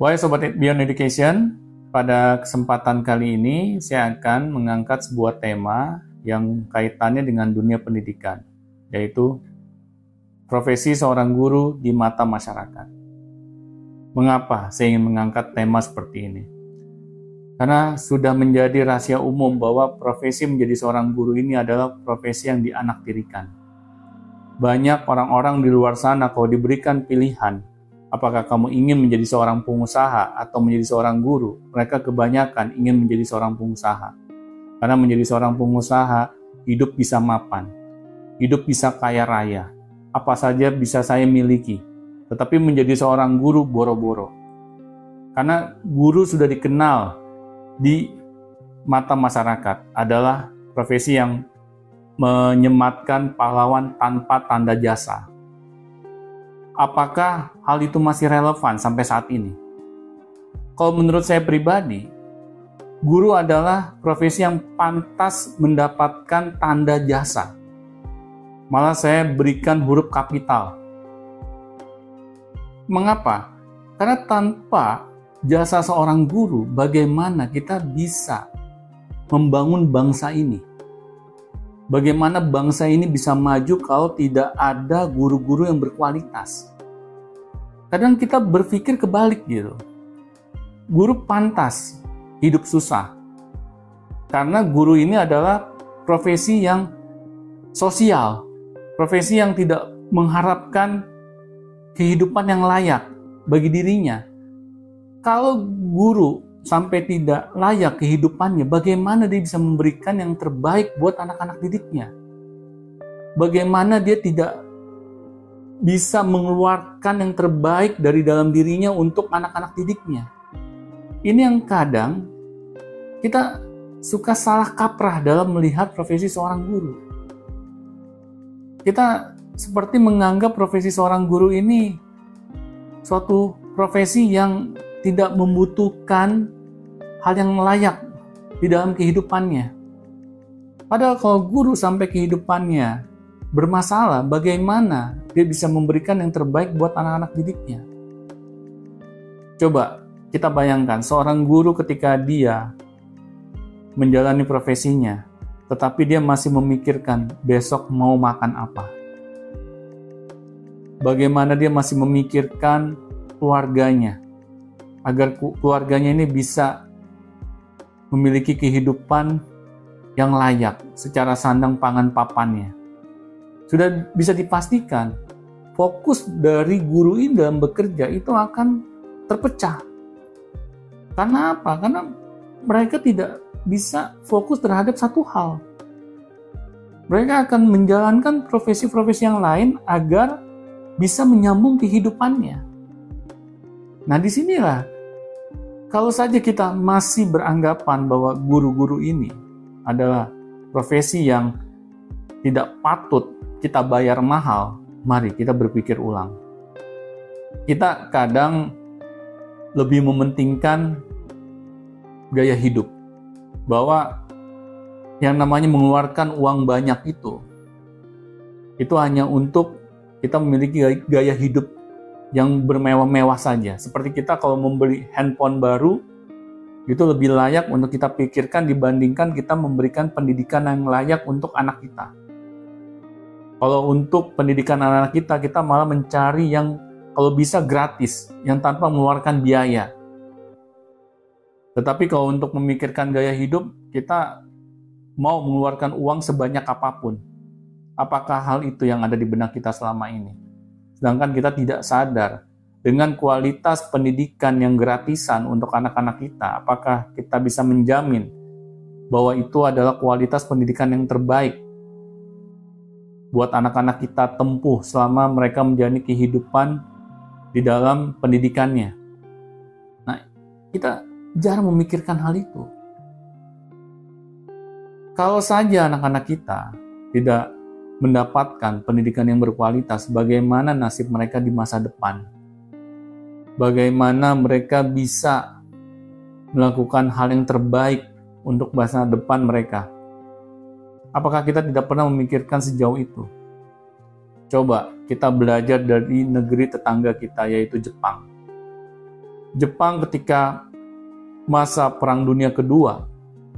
Wahai Sobat Beyond Education, pada kesempatan kali ini saya akan mengangkat sebuah tema yang kaitannya dengan dunia pendidikan, yaitu profesi seorang guru di mata masyarakat. Mengapa saya ingin mengangkat tema seperti ini? Karena sudah menjadi rahasia umum bahwa profesi menjadi seorang guru ini adalah profesi yang dianaktirikan. Banyak orang-orang di luar sana kalau diberikan pilihan Apakah kamu ingin menjadi seorang pengusaha atau menjadi seorang guru? Mereka kebanyakan ingin menjadi seorang pengusaha. Karena menjadi seorang pengusaha, hidup bisa mapan. Hidup bisa kaya raya. Apa saja bisa saya miliki. Tetapi menjadi seorang guru boro-boro. Karena guru sudah dikenal di mata masyarakat adalah profesi yang menyematkan pahlawan tanpa tanda jasa apakah hal itu masih relevan sampai saat ini? Kalau menurut saya pribadi, guru adalah profesi yang pantas mendapatkan tanda jasa. Malah saya berikan huruf kapital. Mengapa? Karena tanpa jasa seorang guru, bagaimana kita bisa membangun bangsa ini? Bagaimana bangsa ini bisa maju kalau tidak ada guru-guru yang berkualitas? Kadang kita berpikir kebalik gitu. Guru pantas hidup susah. Karena guru ini adalah profesi yang sosial, profesi yang tidak mengharapkan kehidupan yang layak bagi dirinya. Kalau guru sampai tidak layak kehidupannya, bagaimana dia bisa memberikan yang terbaik buat anak-anak didiknya? Bagaimana dia tidak bisa mengeluarkan yang terbaik dari dalam dirinya untuk anak-anak didiknya? Ini yang kadang kita suka salah kaprah dalam melihat profesi seorang guru. Kita seperti menganggap profesi seorang guru ini suatu profesi yang tidak membutuhkan hal yang layak di dalam kehidupannya. Padahal kalau guru sampai kehidupannya bermasalah, bagaimana dia bisa memberikan yang terbaik buat anak-anak didiknya? Coba kita bayangkan seorang guru ketika dia menjalani profesinya, tetapi dia masih memikirkan besok mau makan apa. Bagaimana dia masih memikirkan keluarganya, agar keluarganya ini bisa memiliki kehidupan yang layak secara sandang pangan papannya. Sudah bisa dipastikan fokus dari guru ini dalam bekerja itu akan terpecah. Karena apa? Karena mereka tidak bisa fokus terhadap satu hal. Mereka akan menjalankan profesi-profesi yang lain agar bisa menyambung kehidupannya. Nah, di sinilah kalau saja kita masih beranggapan bahwa guru-guru ini adalah profesi yang tidak patut kita bayar mahal, mari kita berpikir ulang. Kita kadang lebih mementingkan gaya hidup, bahwa yang namanya mengeluarkan uang banyak itu, itu hanya untuk kita memiliki gaya hidup yang bermewah-mewah saja. Seperti kita kalau membeli handphone baru, itu lebih layak untuk kita pikirkan dibandingkan kita memberikan pendidikan yang layak untuk anak kita. Kalau untuk pendidikan anak-anak kita, kita malah mencari yang kalau bisa gratis, yang tanpa mengeluarkan biaya. Tetapi kalau untuk memikirkan gaya hidup, kita mau mengeluarkan uang sebanyak apa pun. Apakah hal itu yang ada di benak kita selama ini? Sedangkan kita tidak sadar dengan kualitas pendidikan yang gratisan untuk anak-anak kita, apakah kita bisa menjamin bahwa itu adalah kualitas pendidikan yang terbaik buat anak-anak kita tempuh selama mereka menjalani kehidupan di dalam pendidikannya. Nah, kita jarang memikirkan hal itu. Kalau saja anak-anak kita tidak mendapatkan pendidikan yang berkualitas, bagaimana nasib mereka di masa depan? Bagaimana mereka bisa melakukan hal yang terbaik untuk masa depan mereka? Apakah kita tidak pernah memikirkan sejauh itu? Coba kita belajar dari negeri tetangga kita, yaitu Jepang. Jepang ketika masa Perang Dunia Kedua,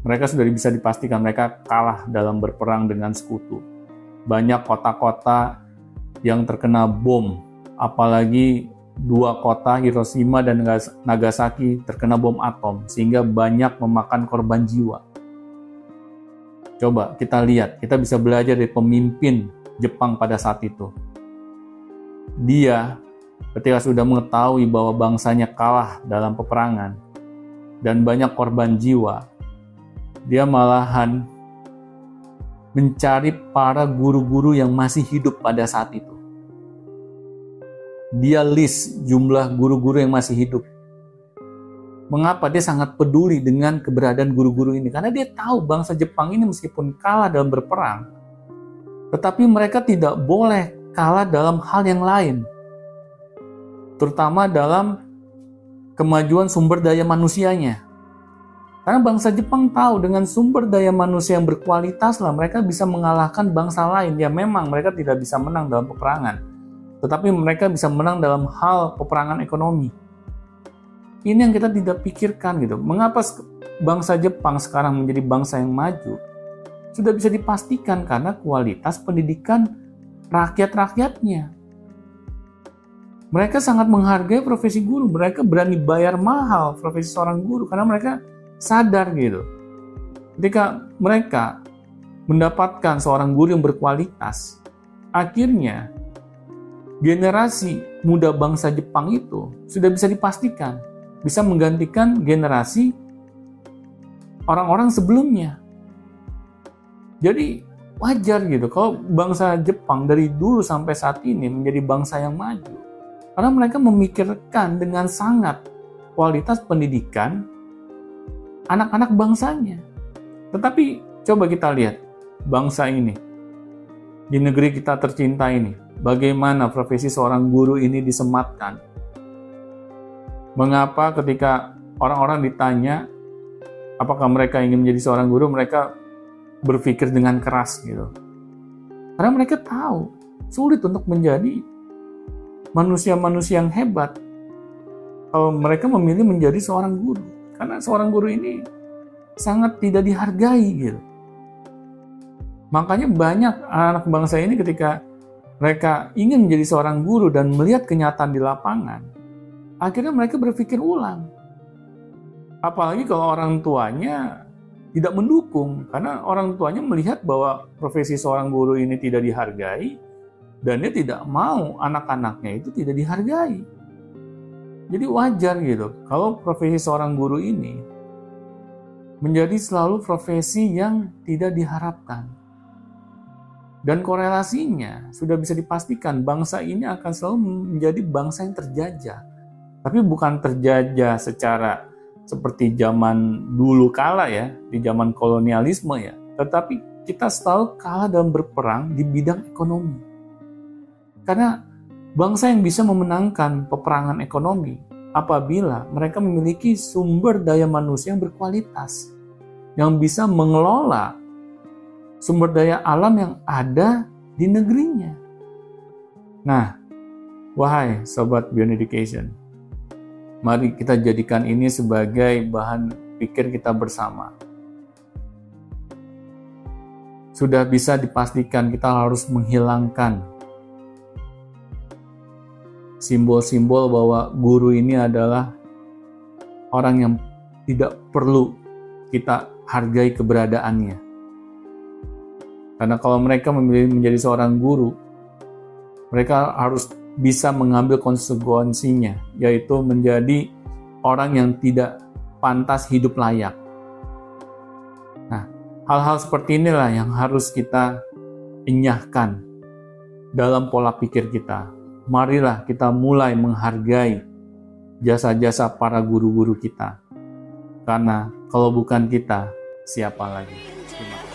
mereka sudah bisa dipastikan mereka kalah dalam berperang dengan sekutu. Banyak kota-kota yang terkena bom, apalagi dua kota Hiroshima dan Nagasaki terkena bom atom, sehingga banyak memakan korban jiwa. Coba kita lihat, kita bisa belajar dari pemimpin Jepang pada saat itu. Dia ketika sudah mengetahui bahwa bangsanya kalah dalam peperangan dan banyak korban jiwa, dia malahan mencari para guru-guru yang masih hidup pada saat itu. Dia list jumlah guru-guru yang masih hidup. Mengapa dia sangat peduli dengan keberadaan guru-guru ini? Karena dia tahu bangsa Jepang ini meskipun kalah dalam berperang, tetapi mereka tidak boleh kalah dalam hal yang lain. Terutama dalam kemajuan sumber daya manusianya. Karena bangsa Jepang tahu dengan sumber daya manusia yang berkualitas lah mereka bisa mengalahkan bangsa lain. Ya memang mereka tidak bisa menang dalam peperangan. Tetapi mereka bisa menang dalam hal peperangan ekonomi. Ini yang kita tidak pikirkan gitu. Mengapa bangsa Jepang sekarang menjadi bangsa yang maju? Sudah bisa dipastikan karena kualitas pendidikan rakyat-rakyatnya. Mereka sangat menghargai profesi guru. Mereka berani bayar mahal profesi seorang guru karena mereka sadar gitu. Ketika mereka mendapatkan seorang guru yang berkualitas, akhirnya generasi muda bangsa Jepang itu sudah bisa dipastikan bisa menggantikan generasi orang-orang sebelumnya. Jadi wajar gitu kalau bangsa Jepang dari dulu sampai saat ini menjadi bangsa yang maju. Karena mereka memikirkan dengan sangat kualitas pendidikan anak-anak bangsanya. Tetapi coba kita lihat bangsa ini di negeri kita tercinta ini, bagaimana profesi seorang guru ini disematkan. Mengapa ketika orang-orang ditanya apakah mereka ingin menjadi seorang guru, mereka berpikir dengan keras gitu. Karena mereka tahu sulit untuk menjadi manusia-manusia yang hebat kalau mereka memilih menjadi seorang guru. Karena seorang guru ini sangat tidak dihargai gitu. Makanya banyak anak bangsa ini ketika mereka ingin menjadi seorang guru dan melihat kenyataan di lapangan, akhirnya mereka berpikir ulang. Apalagi kalau orang tuanya tidak mendukung, karena orang tuanya melihat bahwa profesi seorang guru ini tidak dihargai, dan dia tidak mau anak-anaknya itu tidak dihargai. Jadi wajar gitu kalau profesi seorang guru ini menjadi selalu profesi yang tidak diharapkan. Dan korelasinya sudah bisa dipastikan bangsa ini akan selalu menjadi bangsa yang terjajah. Tapi bukan terjajah secara seperti zaman dulu kala ya, di zaman kolonialisme ya. Tetapi kita selalu kalah dalam berperang di bidang ekonomi. Karena Bangsa yang bisa memenangkan peperangan ekonomi apabila mereka memiliki sumber daya manusia yang berkualitas, yang bisa mengelola sumber daya alam yang ada di negerinya. Nah, wahai sobat Beyond Education, mari kita jadikan ini sebagai bahan pikir kita bersama. Sudah bisa dipastikan kita harus menghilangkan simbol-simbol bahwa guru ini adalah orang yang tidak perlu kita hargai keberadaannya. Karena kalau mereka memilih menjadi seorang guru, mereka harus bisa mengambil konsekuensinya, yaitu menjadi orang yang tidak pantas hidup layak. Nah, hal-hal seperti inilah yang harus kita enyahkan dalam pola pikir kita marilah kita mulai menghargai jasa-jasa para guru-guru kita. Karena kalau bukan kita, siapa lagi? Terima kasih.